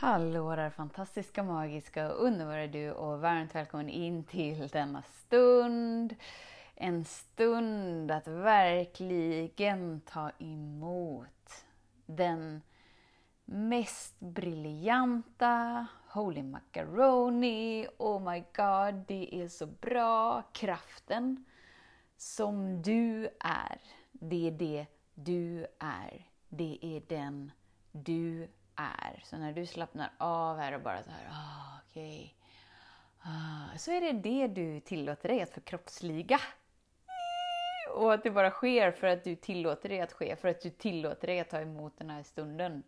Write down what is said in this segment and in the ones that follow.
Hallå där fantastiska, magiska och underbara du och varmt välkommen in till denna stund. En stund att verkligen ta emot den mest briljanta Holy Macaroni, oh my god, det är så bra, kraften som du är. Det är det du är. Det är den du är. Så när du slappnar av här och bara så här, ah, okej. Okay. Ah, så är det det du tillåter dig att förkroppsliga. Och att det bara sker för att du tillåter det att ske, för att du tillåter dig att ta emot den här stunden.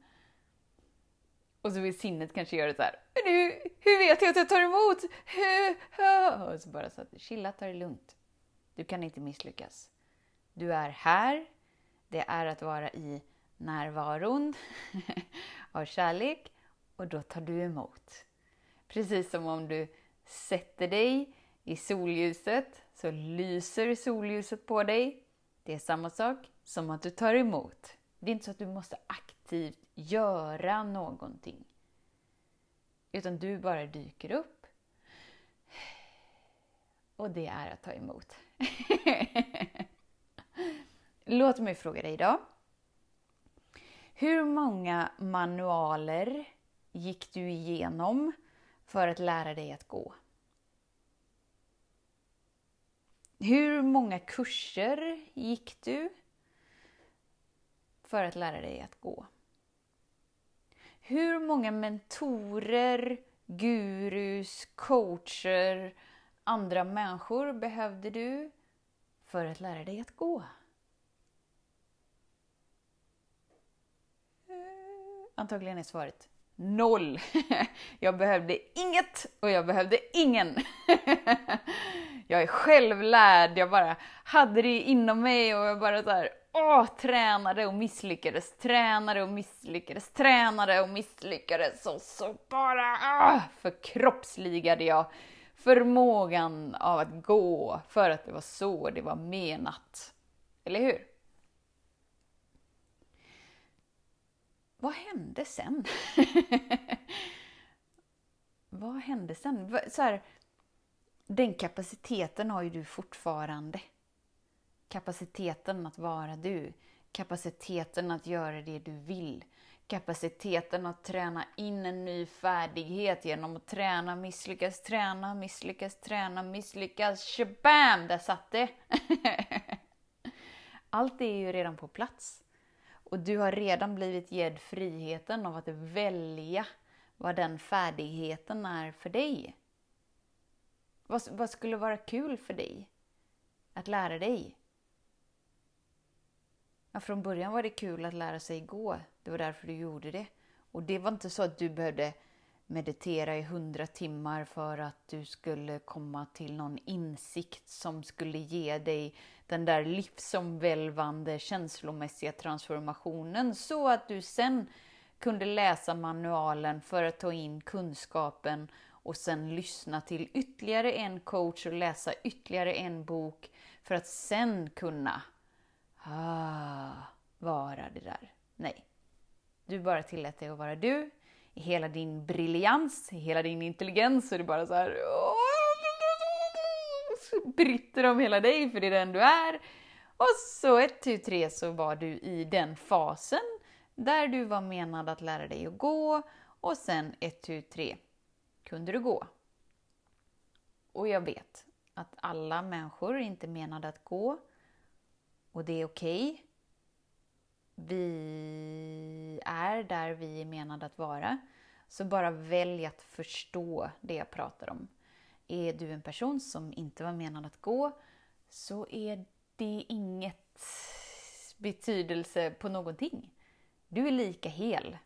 Och så vill sinnet kanske göra så här, nu, hur vet jag att jag tar emot? Och så bara så att, chilla, ta det lugnt. Du kan inte misslyckas. Du är här. Det är att vara i närvaron av kärlek och då tar du emot. Precis som om du sätter dig i solljuset så lyser solljuset på dig. Det är samma sak som att du tar emot. Det är inte så att du måste aktivt göra någonting. Utan du bara dyker upp. Och det är att ta emot. Låt mig fråga dig idag. Hur många manualer gick du igenom för att lära dig att gå? Hur många kurser gick du för att lära dig att gå? Hur många mentorer, gurus, coacher, andra människor behövde du för att lära dig att gå? Antagligen är svaret noll. Jag behövde inget och jag behövde ingen. Jag är självlärd, jag bara hade det inom mig och jag bara så här, åh, tränade och misslyckades, tränade och misslyckades, tränade och misslyckades och så bara åh, förkroppsligade jag förmågan av att gå för att det var så det var menat. Eller hur? Vad hände sen? vad hände sen? Så här, den kapaciteten har ju du fortfarande. Kapaciteten att vara du. Kapaciteten att göra det du vill. Kapaciteten att träna in en ny färdighet genom att träna, misslyckas, träna, misslyckas, träna, misslyckas. Shabam! Där satt det! Allt är ju redan på plats. Och du har redan blivit gedd friheten av att välja vad den färdigheten är för dig. Vad, vad skulle vara kul för dig att lära dig? Ja, från början var det kul att lära sig gå. Det var därför du gjorde det. Och det var inte så att du behövde meditera i hundra timmar för att du skulle komma till någon insikt som skulle ge dig den där livsomvälvande känslomässiga transformationen så att du sen kunde läsa manualen för att ta in kunskapen och sen lyssna till ytterligare en coach och läsa ytterligare en bok för att sen kunna ah, vara det där. Nej, du bara tillät dig att vara du i hela din briljans, i hela din intelligens. Så är det bara så här bryter om hela dig, för det är den du är. Och så ett, tu, tre så var du i den fasen där du var menad att lära dig att gå och sen ett, tu, tre kunde du gå. Och jag vet att alla människor är inte menade att gå och det är okej. Okay. Vi är där vi är menade att vara. Så bara välj att förstå det jag pratar om. Är du en person som inte var menad att gå så är det inget betydelse på någonting. Du är lika hel.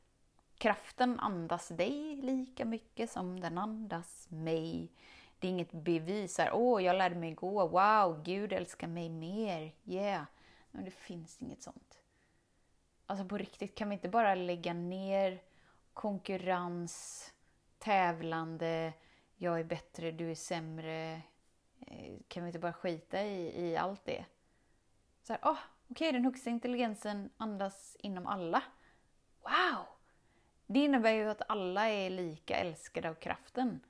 kraften andas dig lika mycket som den andas mig. Det är inget bevis här, åh, jag lärde mig gå, wow, Gud älskar mig mer, yeah. Men det finns inget sånt. Alltså på riktigt, kan vi inte bara lägga ner konkurrens, tävlande, jag är bättre, du är sämre. Eh, kan vi inte bara skita i, i allt det? Så här, oh, okej, okay, den högsta intelligensen andas inom alla. Wow! Det innebär ju att alla är lika älskade av kraften.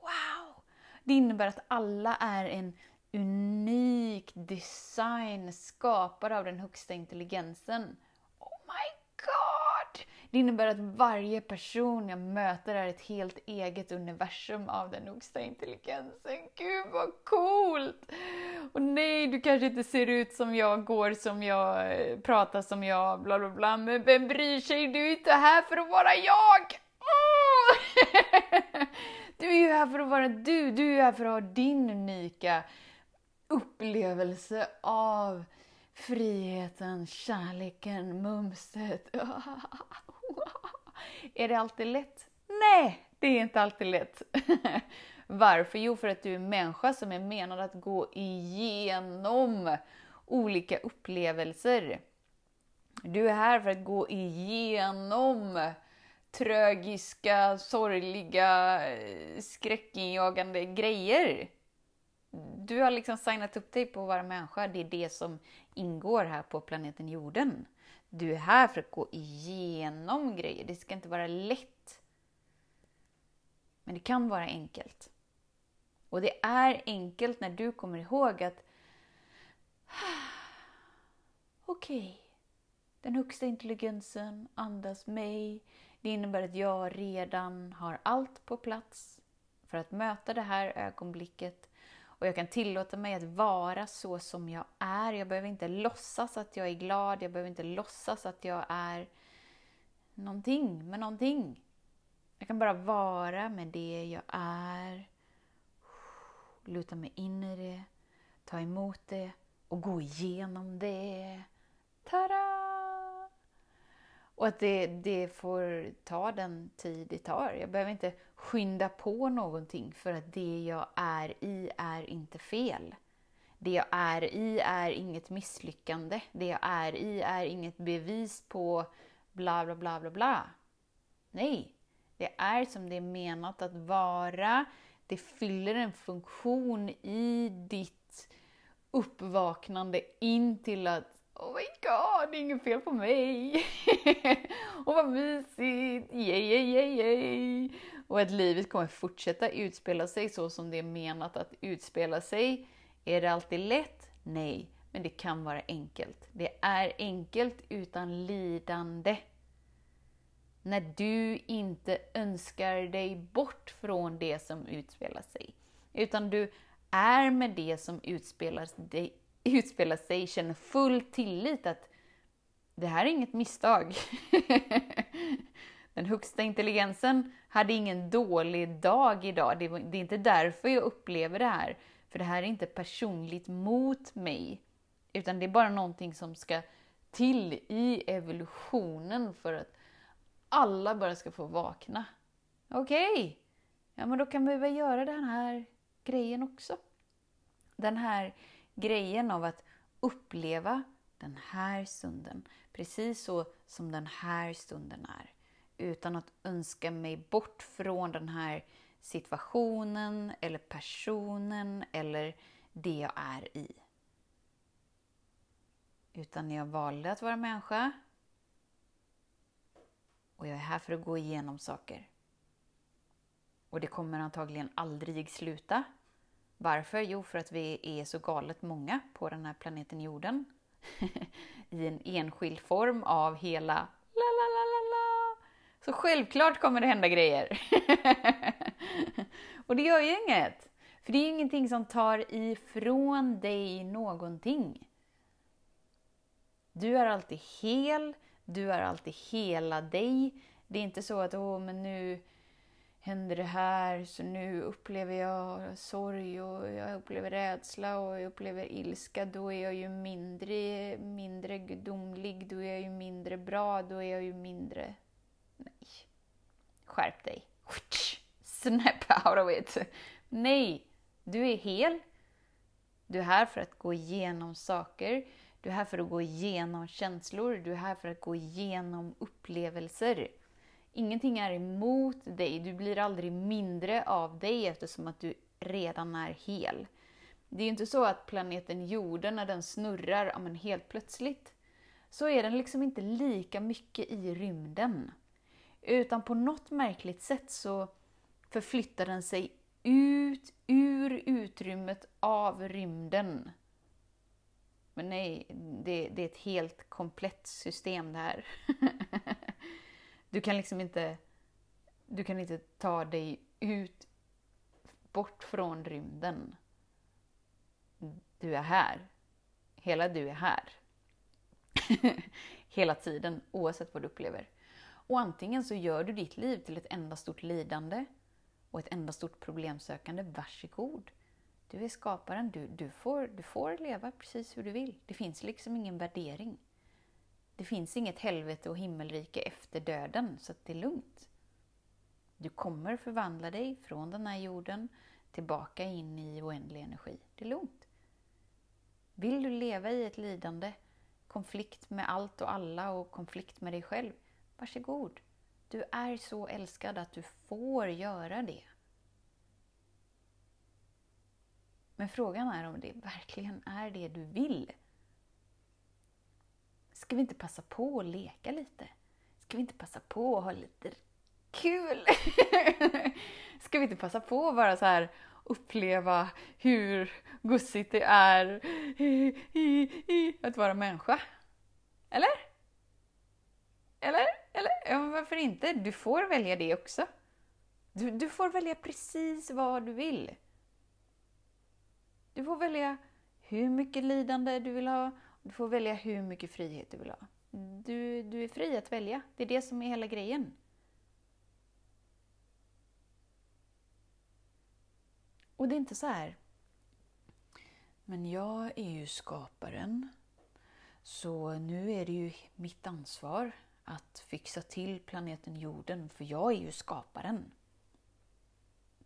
Wow! Det innebär att alla är en unik design skapad av den högsta intelligensen. Det innebär att varje person jag möter är ett helt eget universum av den högsta intelligensen. Gud vad coolt! Och nej, du kanske inte ser ut som jag, går som jag, pratar som jag, bla bla bla. Men vem bryr sig? Du är inte här för att vara jag! Oh! Du är ju här för att vara du. Du är här för att ha din unika upplevelse av friheten, kärleken, mumset. Är det alltid lätt? Nej, det är inte alltid lätt. Varför? Jo, för att du är en människa som är menad att gå igenom olika upplevelser. Du är här för att gå igenom trögiska, sorgliga, eh, skräckinjagande grejer. Du har liksom signat upp dig på att vara människa. Det är det som ingår här på planeten jorden. Du är här för att gå igenom grejer. Det ska inte vara lätt. Men det kan vara enkelt. Och det är enkelt när du kommer ihåg att Okej, okay. den högsta intelligensen andas mig. Det innebär att jag redan har allt på plats för att möta det här ögonblicket och jag kan tillåta mig att vara så som jag är. Jag behöver inte låtsas att jag är glad, jag behöver inte låtsas att jag är någonting med någonting. Jag kan bara vara med det jag är. Luta mig in i det, ta emot det och gå igenom det. Tada! Och att det, det får ta den tid det tar. Jag behöver inte skynda på någonting för att det jag är i är inte fel. Det jag är i är inget misslyckande. Det jag är i är inget bevis på bla bla bla bla bla. Nej, det är som det är menat att vara. Det fyller en funktion i ditt uppvaknande in till att Oh my god, det är inget fel på mig! och vad mysigt! Yay, yay, yay, yay! Och att livet kommer fortsätta utspela sig så som det är menat att utspela sig. Är det alltid lätt? Nej, men det kan vara enkelt. Det är enkelt utan lidande. När du inte önskar dig bort från det som utspelar sig, utan du är med det som utspelar, utspelar sig, känner full tillit att det här är inget misstag. Den högsta intelligensen hade ingen dålig dag idag. Det, är inte därför jag upplever det här. För det här är inte personligt mot mig. Utan det är bara någonting som ska till i evolutionen för att alla bara ska få vakna. Okej, okay. ja men då kan vi väl göra den här grejen också. Den här grejen av att uppleva den här stunden precis så som den här stunden är utan att önska mig bort från den här situationen eller personen eller det jag är i. Utan jag valde att vara människa och jag är här för att gå igenom saker. Och det kommer antagligen aldrig sluta. Varför? Jo, för att vi är så galet många på den här planeten jorden. I en enskild form av hela la la la la la! så självklart kommer det hända grejer. och det gör ju inget. För det är ingenting som tar ifrån dig någonting. Du är alltid hel, du är alltid hela dig. Det är inte så att åh, men nu händer det här, så nu upplever jag sorg och jag upplever rädsla och jag upplever ilska. Då är jag ju mindre, mindre gudomlig, då är jag ju mindre bra, då är jag ju mindre Nej, skärp dig. Snap out of it. Nej, du är hel. Du är här för att gå igenom saker. Du är här för att gå igenom känslor. Du är här för att gå igenom upplevelser. Ingenting är emot dig. Du blir aldrig mindre av dig eftersom att du redan är hel. Det är ju inte så att planeten jorden, när den snurrar, ja, men helt plötsligt, så är den liksom inte lika mycket i rymden. Utan på något märkligt sätt så förflyttar den sig ut ur utrymmet av rymden. Men nej, det, det är ett helt komplett system det här. du kan liksom inte, du kan inte ta dig ut, bort från rymden. Du är här. Hela du är här. Hela tiden, oavsett vad du upplever. Och antingen så gör du ditt liv till ett enda stort lidande och ett enda stort problemsökande. Varsågod! Du är skaparen, du, du, får, du får leva precis hur du vill. Det finns liksom ingen värdering. Det finns inget helvete och himmelrike efter döden, så det är lugnt. Du kommer förvandla dig från den här jorden tillbaka in i oändlig energi. Det är lugnt. Vill du leva i ett lidande, konflikt med allt och alla och konflikt med dig själv, varsågod. Du är så älskad att du får göra det. Men frågan är om det verkligen är det du vill. Ska vi inte passa på att leka lite? Ska vi inte passa på att ha lite kul? Ska vi inte passa på att bara så här uppleva hur gussigt det är att vara människa? Eller? Eller? Eller? Ja, varför inte? Du får välja det också. Du, du får välja precis vad du vill. Du får välja hur mycket lidande du vill ha. Du får välja hur mycket frihet du vill ha. Du, du är fri att välja. Det är det som är hela grejen. Och det är inte så här. Men jag är ju skaparen. Så nu är det ju mitt ansvar att fixa till planeten jorden, för jag är ju skaparen.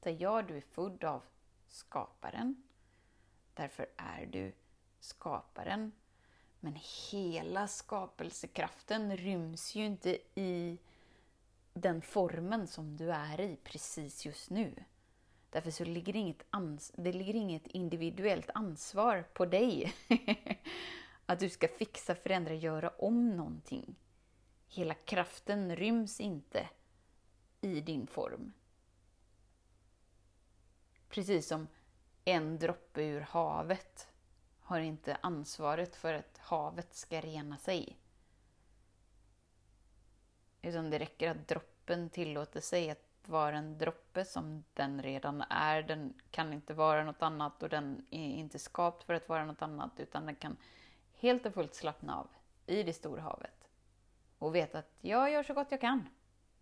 Så ja, du är född av skaparen. Därför är du skaparen. Men hela skapelsekraften ryms ju inte i den formen som du är i precis just nu. Därför så ligger det inget, ans det ligger inget individuellt ansvar på dig. att du ska fixa, förändra, göra om någonting. Hela kraften ryms inte i din form. Precis som en droppe ur havet har inte ansvaret för att havet ska rena sig. Utan det räcker att droppen tillåter sig att vara en droppe som den redan är. Den kan inte vara något annat och den är inte skapt för att vara något annat utan den kan helt och fullt slappna av i det stora havet. Och veta att jag gör så gott jag kan.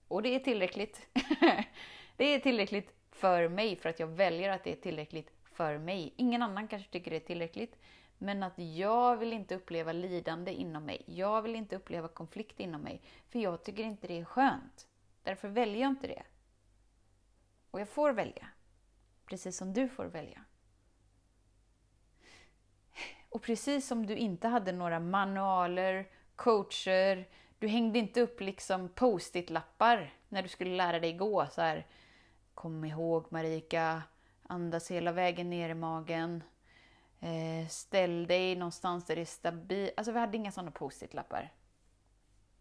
Och det är tillräckligt. det är tillräckligt för mig för att jag väljer att det är tillräckligt för mig. Ingen annan kanske tycker det är tillräckligt. Men att jag vill inte uppleva lidande inom mig. Jag vill inte uppleva konflikt inom mig. För jag tycker inte det är skönt. Därför väljer jag inte det. Och jag får välja. Precis som du får välja. Och precis som du inte hade några manualer, coacher, du hängde inte upp liksom post-it-lappar när du skulle lära dig gå. Så här, Kom ihåg Marika, andas hela vägen ner i magen. Eh, ställ dig någonstans där det är stabilt. Alltså vi hade inga sådana post-it-lappar.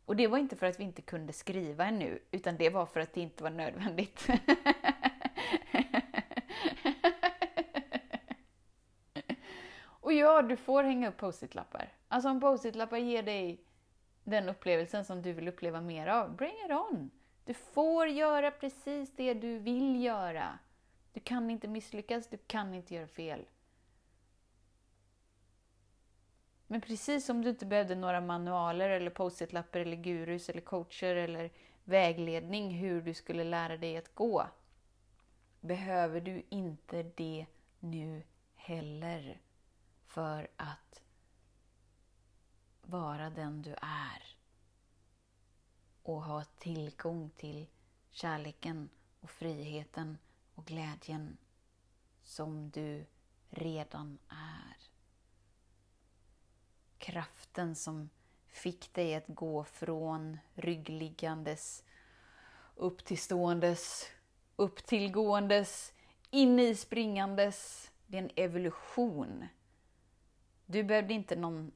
Och det var inte för att vi inte kunde skriva ännu, utan det var för att det inte var nödvändigt. Och ja, du får hänga upp post-it-lappar. Alltså om post-it-lappar ger dig den upplevelsen som du vill uppleva mer av, bring it on! Du får göra precis det du vill göra. Du kan inte misslyckas, du kan inte göra fel. Men precis som du inte behövde några manualer eller post-it-lappar eller gurus eller coacher eller vägledning hur du skulle lära dig att gå, behöver du inte det nu heller för att vara den du är och ha tillgång till kärleken och friheten och glädjen som du redan är. Kraften som fick dig att gå från ryggliggandes upp till ståendes, upp till gåendes, in i springandes. Det är en evolution. Du behövde inte någon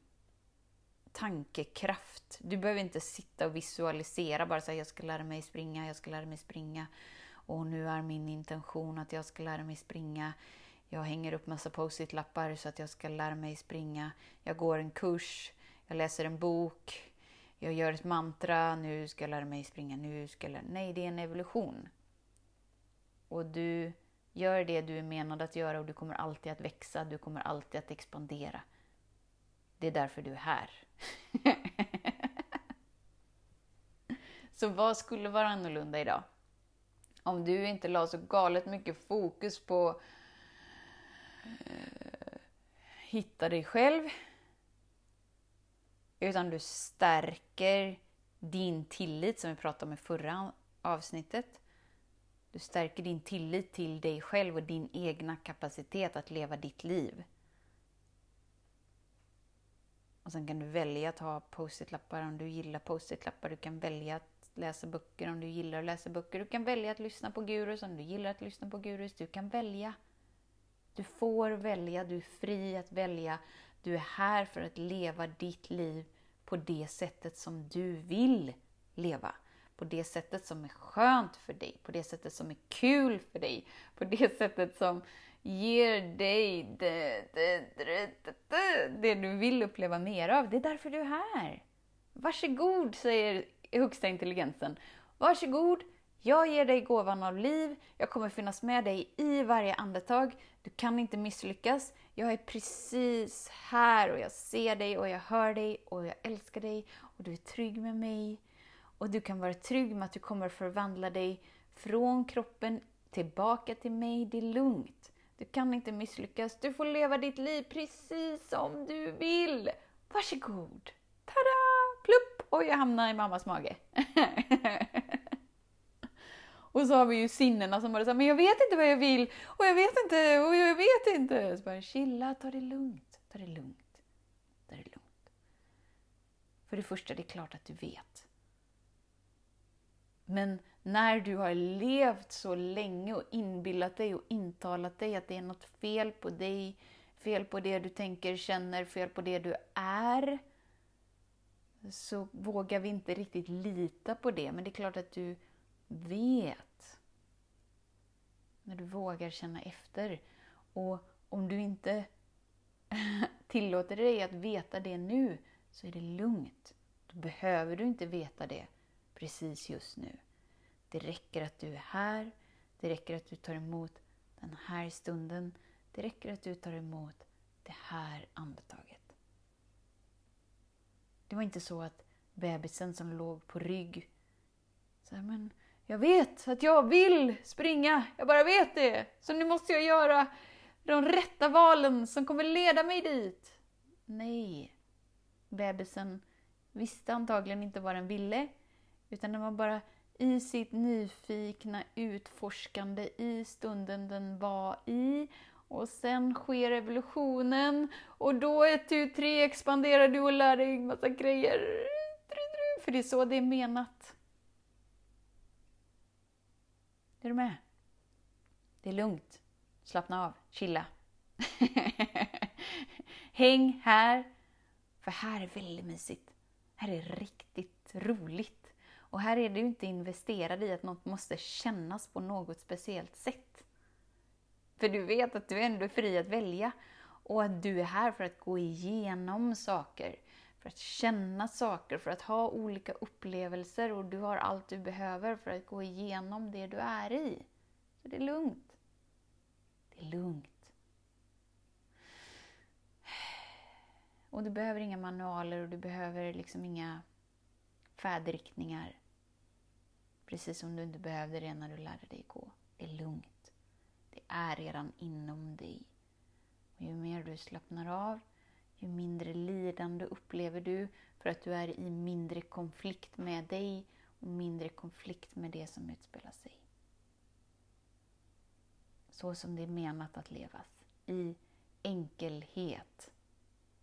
tankekraft. Du behöver inte sitta och visualisera bara så jag ska lära mig springa, jag ska lära mig springa. Och nu är min intention att jag ska lära mig springa. Jag hänger upp massa post-it-lappar så att jag ska lära mig springa. Jag går en kurs, jag läser en bok, jag gör ett mantra, nu ska jag lära mig springa, nu ska jag lära Nej, det är en evolution. Och du gör det du är menad att göra och du kommer alltid att växa, du kommer alltid att expandera. Det är därför du är här. så vad skulle vara annorlunda idag? Om du inte la så galet mycket fokus på eh, hitta dig själv, utan du stärker din tillit som vi pratade om i förra avsnittet. Du stärker din tillit till dig själv och din egna kapacitet att leva ditt liv. Och sen kan du välja att ha post-it-lappar om du gillar post-it-lappar. Du kan välja att läsa böcker om du gillar att läsa böcker. Du kan välja att lyssna på gurus om du gillar att lyssna på gurus. Du kan välja. Du får välja, du är fri att välja. Du är här för att leva ditt liv på det sättet som du vill leva. På det sättet som är skönt för dig, på det sättet som är kul för dig, på det sättet som ger dig det, det, det, det, du vill uppleva mer av. Det är därför du är här. Varsågod, säger högsta intelligensen. Varsågod, jag ger dig gåvan av liv. Jag kommer finnas med dig i varje andetag. Du kan inte misslyckas. Jag är precis här och jag ser dig och jag hör dig och jag älskar dig och du är trygg med mig. Och du kan vara trygg med att du kommer förvandla dig från kroppen tillbaka till mig. Det är lugnt. Du kan inte misslyckas. Du får leva ditt liv precis som du vill. Varsågod! Tada! Plupp! Oj, jag hamnade i mammas mage. och så har vi ju sinnena som bara säger men jag vet inte vad jag vill och jag vet inte och jag vet inte. Så bara chilla, ta det lugnt, ta det lugnt, ta det lugnt. För det första, det är klart att du vet. Men när du har levt så länge och inbillat dig och intalat dig att det är något fel på dig, fel på det du tänker, känner, fel på det du är, så vågar vi inte riktigt lita på det. Men det är klart att du vet. När du vågar känna efter. Och om du inte tillåter dig att veta det nu, så är det lugnt. Då behöver du inte veta det precis just nu. Det räcker att du är här. Det räcker att du tar emot den här stunden. Det räcker att du tar emot det här andetaget. Det var inte så att bebisen som låg på rygg så här, men jag vet att jag vill springa, jag bara vet det. Så nu måste jag göra de rätta valen som kommer leda mig dit. Nej, bebisen visste antagligen inte vad den ville, utan den var bara i sitt nyfikna utforskande i stunden den var i. Och sen sker evolutionen och då ett, tu, tre expanderar du och lär dig massa grejer. För det är så det är menat. Är du med? Det är lugnt. Slappna av. Chilla. Häng här. För här är väldigt mysigt. Här är riktigt roligt. Och här är du inte investerad i att något måste kännas på något speciellt sätt. För du vet att du ändå är fri att välja och att du är här för att gå igenom saker, för att känna saker, för att ha olika upplevelser och du har allt du behöver för att gå igenom det du är i. Så det är lugnt. Det är lugnt. Och du behöver inga manualer och du behöver liksom inga färdriktningar. Precis som du inte behövde det när du lärde dig gå. Det är lugnt. Är redan inom dig. Och ju mer du slappnar av, ju mindre lidande upplever du för att du är i mindre konflikt med dig och mindre konflikt med det som utspelar sig. Så som det är menat att levas, i enkelhet.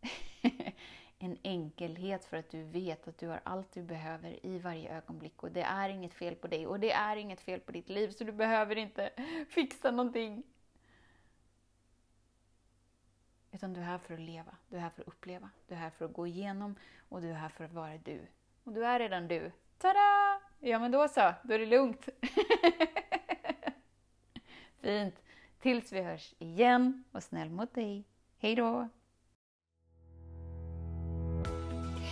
en enkelhet för att du vet att du har allt du behöver i varje ögonblick och det är inget fel på dig och det är inget fel på ditt liv så du behöver inte fixa någonting. Utan du är här för att leva, du är här för att uppleva, du är här för att gå igenom och du är här för att vara du. Och du är redan du. Tada! Ja men då så, då är det lugnt. Fint. Tills vi hörs igen, var snäll mot dig. Hej då!